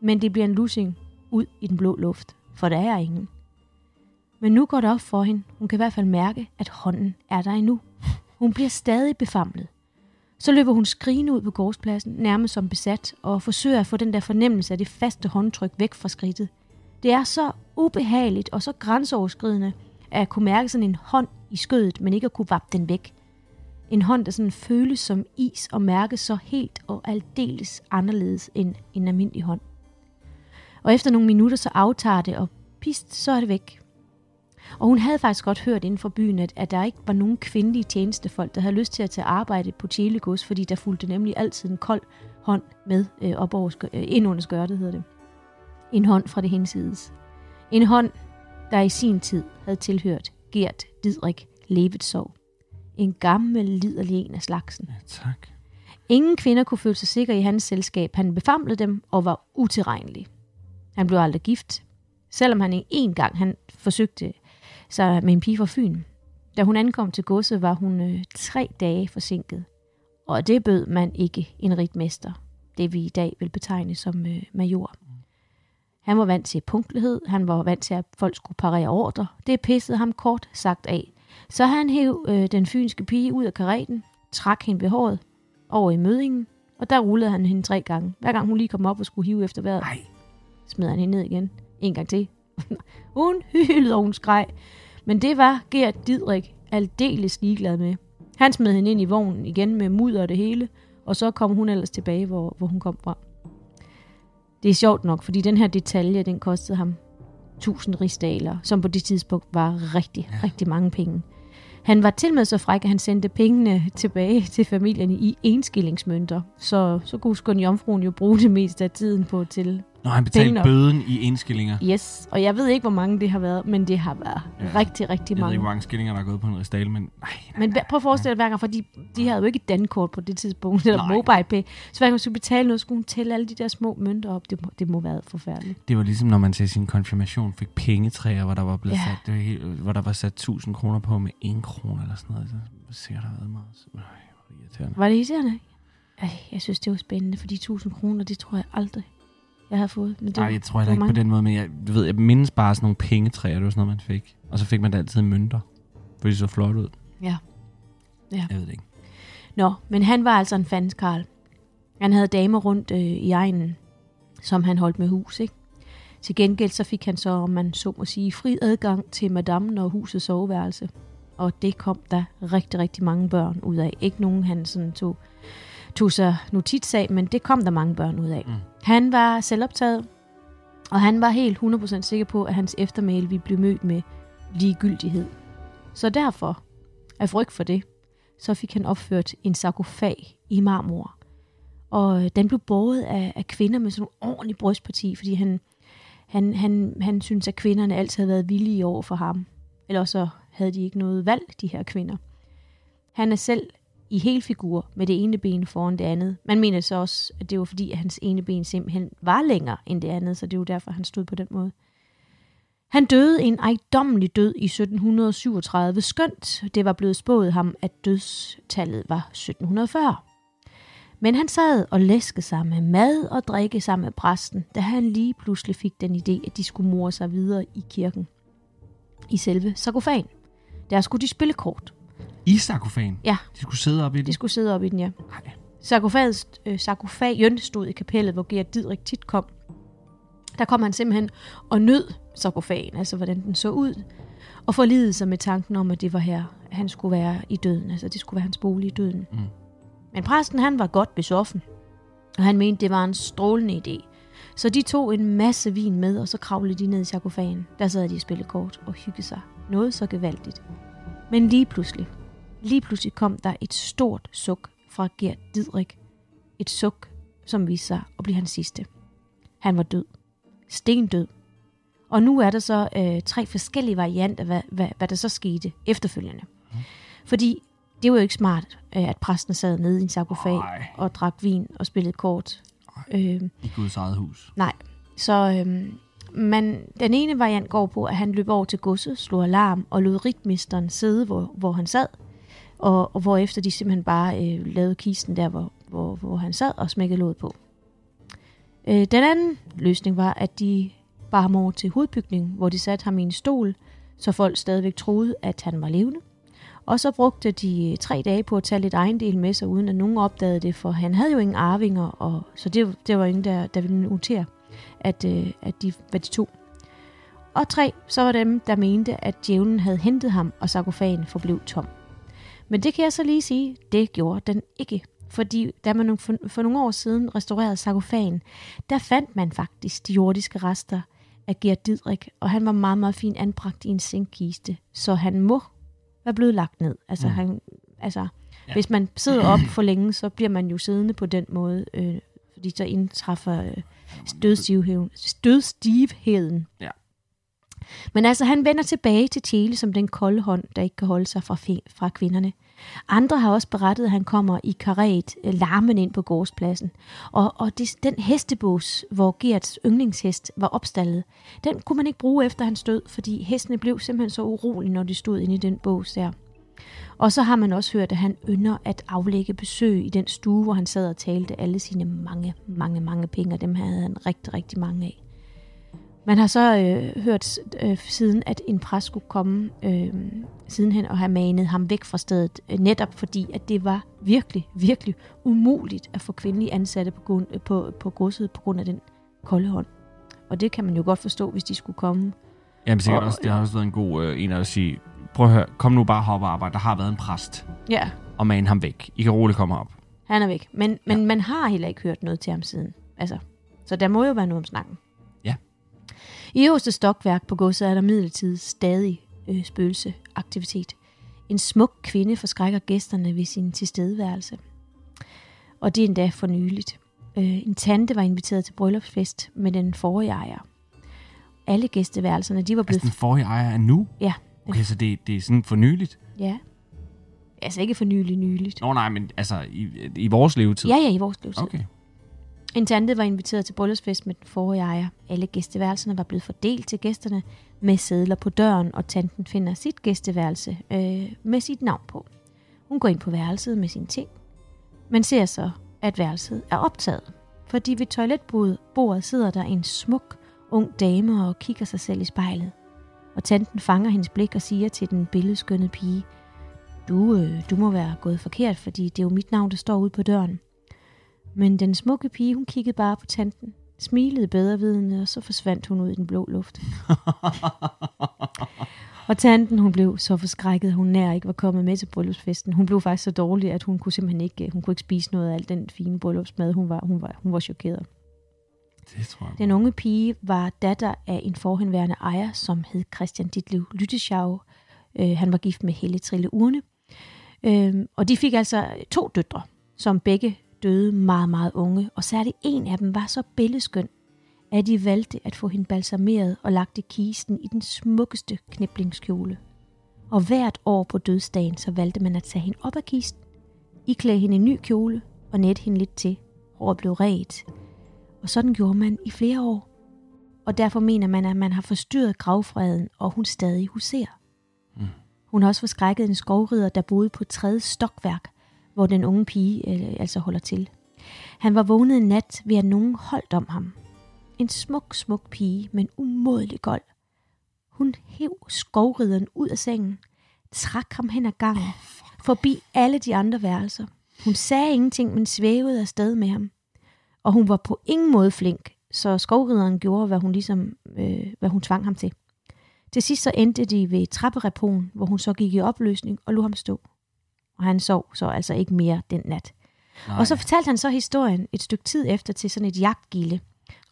Men det bliver en lussing ud i den blå luft, for der er ingen. Men nu går det op for hende. Hun kan i hvert fald mærke, at hånden er der endnu. Hun bliver stadig befamlet. Så løber hun skrigende ud på gårdspladsen, nærmest som besat, og forsøger at få den der fornemmelse af det faste håndtryk væk fra skridtet. Det er så ubehageligt og så grænseoverskridende, at kunne mærke sådan en hånd i skødet, men ikke at kunne vappe den væk. En hånd, der sådan føles som is og mærkes så helt og aldeles anderledes end en almindelig hånd. Og efter nogle minutter så aftager det, og pist, så er det væk. Og hun havde faktisk godt hørt inden for byen, at, at der ikke var nogen kvindelige tjenestefolk, der havde lyst til at tage arbejde på Tjelegos, fordi der fulgte nemlig altid en kold hånd med øh, op over, skør, øh, ind under skørtet, hedder det. En hånd fra det hensides. En hånd, der i sin tid havde tilhørt Gert Didrik Levetsov. En gammel, liderlig en af slagsen. Ja, tak. Ingen kvinder kunne føle sig sikre i hans selskab. Han befamlede dem og var utilregnelig. Han blev aldrig gift, selvom han en gang han forsøgte sig med en pige fra Fyn. Da hun ankom til godset, var hun øh, tre dage forsinket. Og det bød man ikke en ritmester, det vi i dag vil betegne som øh, major. Han var vant til punktlighed, han var vant til, at folk skulle parere ordre. Det pissede ham kort sagt af. Så han hæv øh, den fynske pige ud af kareten, trak hende ved håret over i mødingen, og der rullede han hende tre gange. Hver gang hun lige kom op og skulle hive efter vejret, Nej. smed han hende ned igen. En gang til. hun hylede, og hun skreg. Men det var Gert Didrik aldeles ligeglad med. Han smed hende ind i vognen igen med mudder og det hele, og så kom hun ellers tilbage, hvor, hvor hun kom fra. Det er sjovt nok, fordi den her detalje, den kostede ham 1000 rigsdaler, som på det tidspunkt var rigtig, ja. rigtig mange penge. Han var til med så fræk, at han sendte pengene tilbage til familien i enskillingsmønter. Så, så kunne skøn jomfruen jo bruge det meste af tiden på til Når han betalte Penge. bøden i enskillinger. Yes, og jeg ved ikke, hvor mange det har været, men det har været Ja. rigtig, rigtig Jeg ved mange. ikke, hvor mange skillinger, der er gået på en rigsdal, men nej, nej, Men prøv at forestille dig hver gang, fordi de havde jo ikke et dankort på det tidspunkt, eller Nej. mobile pay. Så hver gang hun skulle betale noget, skulle hun tælle alle de der små mønter op. Det må, det må være forfærdeligt. Det var ligesom, når man til sin konfirmation fik pengetræer, hvor der var blevet Ja. sat, det var helt, hvor der var sat 1000 kroner på med 1 krone eller sådan noget. Det var sikkert har været meget. Nej, hvor irriterende. Var det irriterende? Ej, jeg synes, det var spændende, for de 1000 kroner, det tror jeg aldrig, jeg havde fået. Men det, Nej, jeg tror det heller ikke på den måde, men jeg, du ved, jeg mindes bare sådan nogle pengetræer, det var sådan noget, man fik. Og så fik man da altid mønter, for de så flot ud. Ja. Ja. Jeg ved det ikke. Nå, men han var altså en fandens Karl. Han havde damer rundt øh, i egnen, som han holdt med hus, ikke? Til gengæld så fik han så, om man så må sige, fri adgang til madammen og husets soveværelse. Og det kom der rigtig, rigtig mange børn ud af. Ikke nogen, han sådan tog, tog sig notits af, men det kom der mange børn ud af. Mm. Han var selvoptaget, og han var helt 100% sikker på, at hans eftermæle ville blive mødt med ligegyldighed. Så derfor, af frygt for det, så fik han opført en sarkofag i marmor. Og øh, den blev båret af, af kvinder med sådan en ordentlig brystparti, fordi han, han, han, han synes, at kvinderne altid havde været villige over for ham. Eller så havde de ikke noget valg, de her kvinder. Han er selv i helfigur med det ene ben foran det andet. Man mener så også, at det var fordi, at hans ene ben simpelthen var længere end det andet, så det var derfor, han stod på den måde. Han døde en ejdommelig død i 1737, skønt det var blevet spået ham, at dødstallet var 1740. Men han sad og læskede sig med mad og drikke sammen med præsten, da han lige pludselig fik den idé, at de skulle more sig videre i kirken. I selve sarkofagen. Der skulle de spille kort. I sarkofagen? Ja. De skulle sidde op i De det? skulle sidde op i den, ja. Nej. Sarkofagets, øh, sarkofagen stod i kapellet, hvor Gert Didrik tit kom. Der kom han simpelthen og nød sarkofagen, altså hvordan den så ud, og forlidede sig med tanken om, at det var her, han skulle være i døden, altså det skulle være hans bolig i døden. Mm. Men præsten, han var godt besoffen, og han mente, det var en strålende idé. Så de tog en masse vin med, og så kravlede de ned i sarkofagen. Der sad de og spillede kort og hyggede sig. Noget så gevaldigt. Men lige pludselig, lige pludselig kom der et stort suk fra Gert Didrik. Et suk, som viste sig at blive hans sidste. Han var død. Stendød. Og nu er der så øh, tre forskellige varianter, hvad, hvad, hvad der så skete efterfølgende. Fordi det var jo ikke smart, øh, at præsten sad nede i en sarkofag Nej. og drak vin og spillede kort. Øh, I Guds eget hus. så, øh, man, den ene variant går på, at han løb over til godset, slog alarm og lod rigtmisteren sidde, hvor, hvor han sad, og, og hvor efter de simpelthen bare øh, lavede kisten der, hvor, hvor, hvor han sad og smækkede låget på. Øh, den anden løsning var, at de bar ham over til hovedbygningen, hvor de satte ham i en stol, så folk stadigvæk troede, at han var levende. Og så brugte de øh, tre dage på at tage lidt ejendel med sig, uden at nogen opdagede det, for han havde jo ingen arvinger, og, så det, det var ingen, der, der ville notere, at, øh, at de, hvad de tog. Og tre, så var dem, der mente, at djævlen havde hentet ham, og sarkofagen forblev tom. Men det kan jeg så lige sige, det gjorde den ikke. Fordi da man for, for nogle år siden restaurerede sarkofagen, der fandt man faktisk de jordiske rester af Gert Didrik, og han var meget, meget fint anbragt i en zinkkiste, så han må være blevet lagt ned. Altså, mm. han, altså ja. hvis man sidder op for længe, så bliver man jo siddende på den måde, øh, fordi så indtræffer øh, dødstivheden. dødstivheden. Ja. Men altså, han vender tilbage til Tjele som den kolde hånd, der ikke kan holde sig fra, fra kvinderne. Andre har også berettet, at han kommer i karet øh, larmen ind på gårdspladsen. Og, og det, den hestebås, hvor Gerts yndlingshest var opstallet, den kunne man ikke bruge efter hans død, fordi hestene blev simpelthen så urolige, når de stod inde i den bås der. Og så har man også hørt, at han ynder at aflægge besøg i den stue, hvor han sad og talte alle sine mange, mange, mange penge, og dem havde han rigtig, rigtig mange af. Man har så øh, hørt øh, siden, at en præst skulle komme øh, sidenhen og have manet ham væk fra stedet, øh, netop fordi, at det var virkelig, virkelig umuligt at få kvindelige ansatte på, grund, øh, på, på godset på grund af den kolde hånd. Og det kan man jo godt forstå, hvis de skulle komme. Jamen sikkert og, også, det har også været en god øh, en at sige, prøv at høre, kom nu bare op og arbejde, der har været en præst. Ja. Og mane ham væk. I kan roligt komme op. Han er væk. Men, men ja. man har heller ikke hørt noget til ham siden. Altså, så der må jo være noget om snakken. I øverste stokværk på godset er der midlertid stadig øh, spøgelseaktivitet. En smuk kvinde forskrækker gæsterne ved sin tilstedeværelse. Og det er endda for nyligt. Øh, en tante var inviteret til bryllupsfest med den forrige ejer. Alle gæsteværelserne, de var blevet... Altså den forrige ejer er nu? Ja. Okay, så det, det er sådan for nyligt? Ja. Altså ikke for nyligt, nyligt. Nå nej, men altså i, i vores levetid? Ja, ja, i vores levetid. Okay. En tante var inviteret til bryllupsfest med den forrige ejer. Alle gæsteværelserne var blevet fordelt til gæsterne med sædler på døren, og tanten finder sit gæsteværelse øh, med sit navn på. Hun går ind på værelset med sine ting, men ser så, at værelset er optaget. Fordi ved toiletbordet sidder der en smuk, ung dame og kigger sig selv i spejlet. Og tanten fanger hendes blik og siger til den billedskønne pige, du, øh, du må være gået forkert, fordi det er jo mit navn, der står ude på døren. Men den smukke pige, hun kiggede bare på tanten, smilede bedrevidende, og så forsvandt hun ud i den blå luft. og tanten, hun blev så forskrækket, hun nær ikke var kommet med til bryllupsfesten. Hun blev faktisk så dårlig, at hun kunne simpelthen ikke, hun kunne ikke spise noget af al den fine bryllupsmad. Hun var, hun var, hun var chokeret. Det tror jeg. Den unge pige var datter af en forhenværende ejer, som hed Christian Ditlev Lytteschau. Øh, han var gift med Helle Trille Urne. Øh, og de fik altså to døtre, som begge døde meget, meget unge, og særligt en af dem var så billedskøn, at de valgte at få hende balsameret og lagt i kisten i den smukkeste kniblingskjole. Og hvert år på dødsdagen, så valgte man at tage hende op af kisten, iklæde hende en ny kjole og net hende lidt til. Håret blev ret. Og sådan gjorde man i flere år. Og derfor mener man, at man har forstyrret gravfreden, og hun stadig huserer. Mm. Hun har også forskrækket en skovrider, der boede på tredje stokværk, hvor den unge pige øh, altså holder til. Han var vågnet en nat ved, at nogen holdt om ham. En smuk, smuk pige, men umådelig gold. Hun hæv skovrideren ud af sengen, trak ham hen ad gangen, forbi alle de andre værelser. Hun sagde ingenting, men svævede afsted med ham. Og hun var på ingen måde flink, så skovrideren gjorde, hvad hun, ligesom, øh, hvad hun tvang ham til. Til sidst så endte de ved trapperepon, hvor hun så gik i opløsning og lå ham stå og han sov så altså ikke mere den nat. Nej. Og så fortalte han så historien et stykke tid efter til sådan et jagtgilde,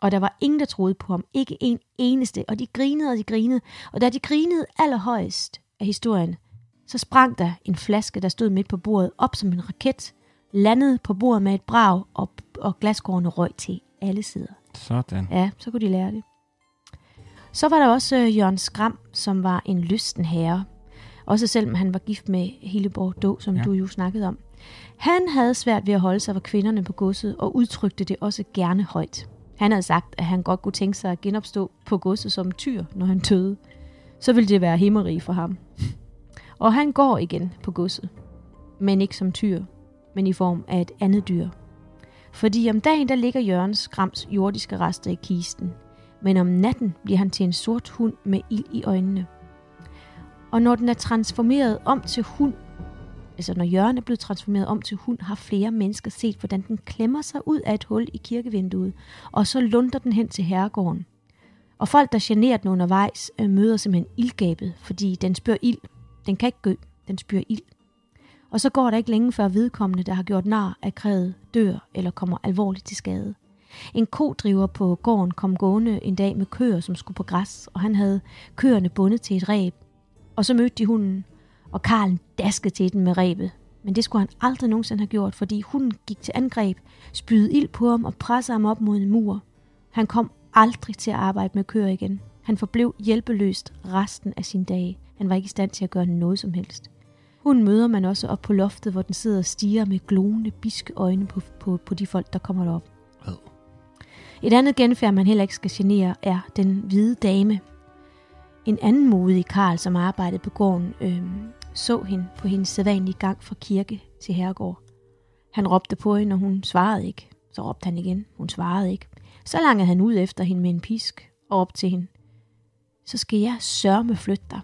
og der var ingen, der troede på ham. Ikke en eneste. Og de grinede og de grinede. Og da de grinede allerhøjst af historien, så sprang der en flaske, der stod midt på bordet, op som en raket, landede på bordet med et brag, og, og glaskårene røg til alle sider. Sådan. Ja, så kunne de lære det. Så var der også øh, Jørgen Skram, som var en lysten herre, også selvom han var gift med Hilleborg Då, som ja. du jo snakkede om. Han havde svært ved at holde sig for kvinderne på godset, og udtrykte det også gerne højt. Han havde sagt, at han godt kunne tænke sig at genopstå på godset som tyr, når han døde. Så ville det være himmeri for ham. Og han går igen på godset. Men ikke som tyr, men i form af et andet dyr. Fordi om dagen, der ligger Jørgens Skrams jordiske rester i kisten. Men om natten bliver han til en sort hund med ild i øjnene. Og når den er transformeret om til hund, altså når Jørgen er blevet transformeret om til hund, har flere mennesker set, hvordan den klemmer sig ud af et hul i kirkevinduet, og så lunder den hen til herregården. Og folk, der generer den undervejs, øh, møder simpelthen ildgabet, fordi den spørger ild. Den kan ikke gø, den spørger ild. Og så går der ikke længe før vedkommende, der har gjort nar af krævet, dør eller kommer alvorligt til skade. En kodriver på gården kom gående en dag med køer, som skulle på græs, og han havde køerne bundet til et reb. Og så mødte de hunden, og Karlen daskede til den med rebet. Men det skulle han aldrig nogensinde have gjort, fordi hunden gik til angreb, spydede ild på ham og pressede ham op mod en mur. Han kom aldrig til at arbejde med køer igen. Han forblev hjælpeløst resten af sin dage. Han var ikke i stand til at gøre noget som helst. Hun møder man også op på loftet, hvor den sidder og stiger med glående, biske øjne på, på, på de folk, der kommer derop. Et andet genfærd, man heller ikke skal genere, er den hvide dame. En anden modig Karl, som arbejdede på gården, øh, så hende på hendes sædvanlige gang fra kirke til herregård. Han råbte på hende, og hun svarede ikke. Så råbte han igen. Hun svarede ikke. Så langede han ud efter hende med en pisk og op til hende. Så skal jeg sørme flytte dig.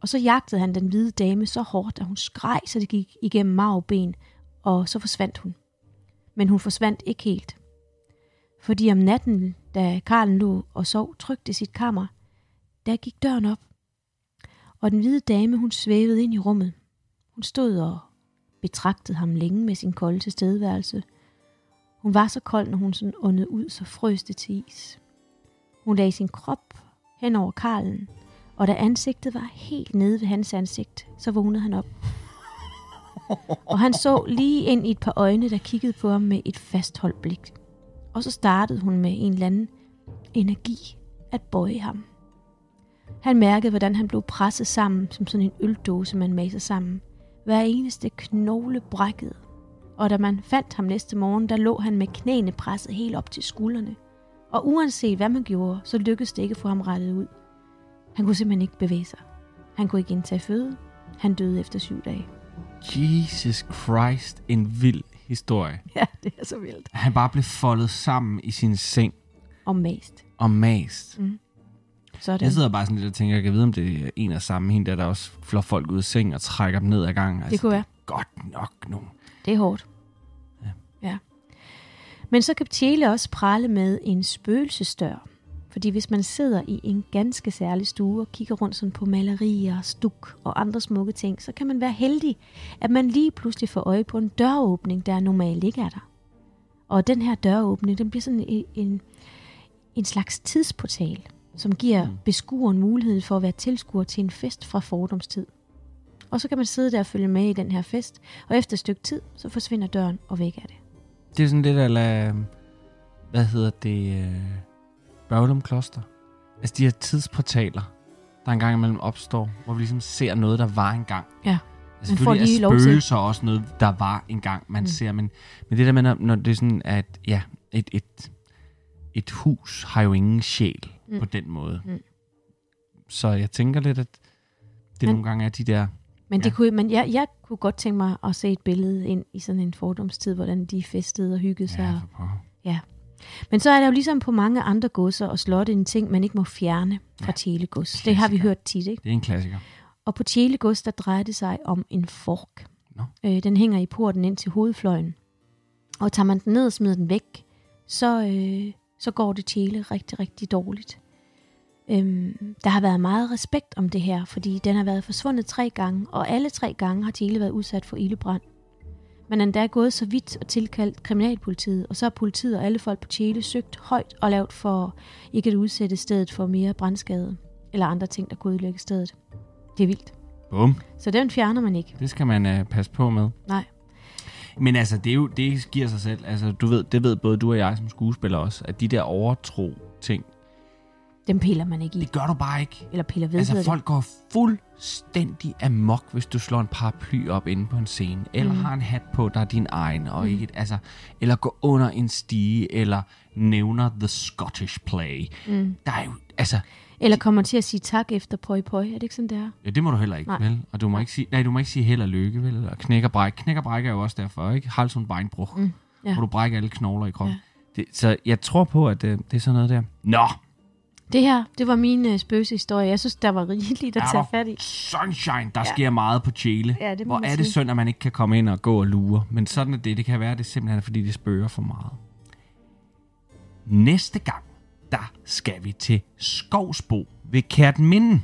Og så jagtede han den hvide dame så hårdt, at hun skreg, så det gik igennem mag og så forsvandt hun. Men hun forsvandt ikke helt. Fordi om natten, da Karlen lå og sov trygt i sit kammer, der gik døren op. Og den hvide dame, hun svævede ind i rummet. Hun stod og betragtede ham længe med sin kolde tilstedeværelse. Hun var så kold, når hun sådan åndede ud, så frøs det til is. Hun lagde sin krop hen over Karlen, og da ansigtet var helt nede ved hans ansigt, så vågnede han op. Og han så lige ind i et par øjne, der kiggede på ham med et fastholdt blik. Og så startede hun med en eller anden energi at bøje ham. Han mærkede, hvordan han blev presset sammen, som sådan en øldåse, man maser sammen. Hver eneste knogle brækkede. Og da man fandt ham næste morgen, der lå han med knæene presset helt op til skuldrene. Og uanset hvad man gjorde, så lykkedes det ikke at få ham rettet ud. Han kunne simpelthen ikke bevæge sig. Han kunne ikke indtage føde. Han døde efter syv dage. Jesus Christ, en vild historie. Ja, det er så vildt. Han bare blev foldet sammen i sin seng Og mast. og mast. Mm. Sådan. Jeg sidder bare sådan lidt og tænker, jeg kan vide, om det er en af samme hende, der, der også flår folk ud af seng og trækker dem ned ad gangen. Altså, Det kunne være. Godt nok nu. Det er hårdt. Ja. ja. Men så kan Tjele også prale med en spøgelsesdør. Fordi hvis man sidder i en ganske særlig stue og kigger rundt sådan på malerier, stuk og andre smukke ting, så kan man være heldig, at man lige pludselig får øje på en døråbning, der normalt ikke er der. Og den her døråbning, den bliver sådan en, en, en slags tidsportal, som giver Mm. beskueren mulighed for at være tilskuer til en fest fra fordomstid. Og så kan man sidde der og følge med i den her fest, og efter et stykke tid, så forsvinder døren og væk er det. Det er sådan lidt af, hvad hedder det, øh, Børglum Kloster. Altså de her tidsportaler, der engang imellem opstår, hvor vi ligesom ser noget, der var engang. Ja. Altså, Man får lige lov til- spøgelser også noget, der var engang, man mm. ser. Men, men det der med, når, når det er sådan, at ja, et, et, et hus har jo ingen sjæl Mm. på den måde. Mm. Så jeg tænker lidt, at det Men- nogle gange er de der... Men, det Ja. kunne, men jeg, jeg kunne godt tænke mig at se et billede ind i sådan en fordomstid, hvordan de festede og hyggede sig. Ja, Ja, for pokker. Men så er der jo ligesom på mange andre godser og slotte en ting, man ikke må fjerne fra Ja, Tjele gods. Det har vi hørt tit, ikke? det er en klassiker. Og på Tjele gods, der drejer det sig om en fork. Nå. Øh, den hænger i porten ind til hovedfløjen. Og tager man den ned og smider den væk, så, øh, så går det Tjele rigtig, rigtig dårligt. Øhm, der har været meget respekt om det her, fordi den har været forsvundet tre gange, og alle tre gange har Tjele været udsat for ildebrand. Man er endda gået så vidt og tilkaldt kriminalpolitiet, og så har politiet og alle folk på Tjele søgt højt og lavt for ikke at udsætte stedet for mere brandskade eller andre ting, der kunne ødelægge stedet. Det er vildt. Bum. Så den fjerner man ikke. Det skal man uh, passe på med. Nej. Men altså, det, er jo, det giver sig selv. Altså, du ved, det ved både du og jeg som skuespiller også, at de der overtro ting, Dem piller man ikke i. Det gør du bare ikke. Eller piller ved Altså, folk går fuldstændig amok, hvis du slår en paraply op inde på en scene, eller mm. har en hat på, der er din egen, og mm. ikke, et- altså, eller går under en stige, eller nævner The Scottish Play. Mm. Der er jo, altså, det. Eller kommer til at sige tak efter pøj pøj. Er det ikke sådan, det er? ja, det må du heller ikke, Nej. vel? Og du må ikke sige, nej, du må ikke sige held og lykke, vel? Eller knæk og bræk. Knæk og bræk er jo også derfor, ikke? Hals und beinbruch, mm. ja. hvor du brækker alle knogler i kroppen. Ja. Det, så jeg tror på, at øh, det er sådan noget der. Nå, Det her, det var min uh, spøgelsehistorie. Jeg synes, der var rigeligt at tage fat i. sunshine, der ja. sker meget på Chile. Ja, det Hvor er det sige. synd, at man ikke kan komme ind og gå og lure. Men sådan er det. Det kan være, at det simpelthen er, fordi det spørger for meget. Næste gang, der skal vi til Skovsbo ved Kærtminde.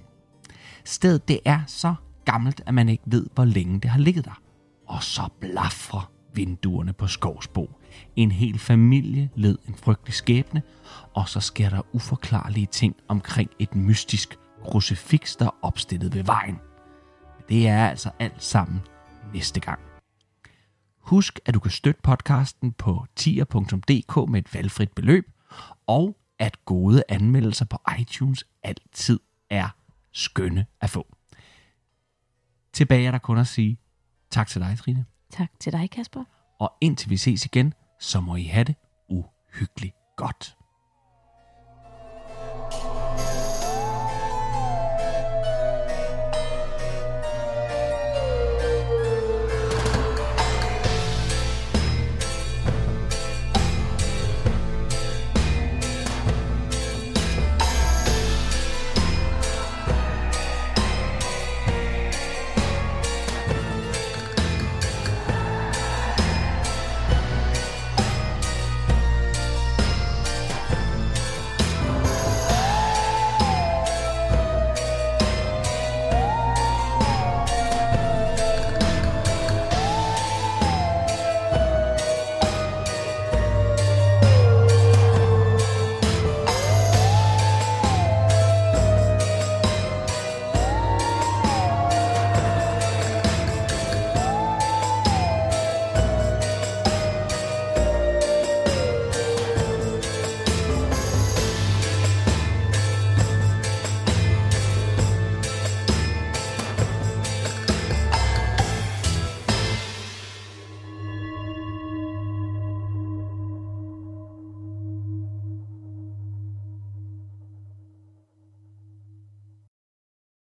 Stedet det er så gammelt, at man ikke ved, hvor længe det har ligget der. Og så blaffer vinduerne på Skovsbo. En hel familie led en frygtelig skæbne, og så sker der uforklarlige ting omkring et mystisk krucifix, der er opstillet ved vejen. Det er altså alt sammen næste gang. Husk, at du kan støtte podcasten på tier.dk med et valgfrit beløb, og at gode anmeldelser på iTunes altid er skønne at få. Tilbage er der kun at sige tak til dig, Trine. Tak til dig, Kasper. Og indtil vi ses igen, så må I have det uhyggeligt godt.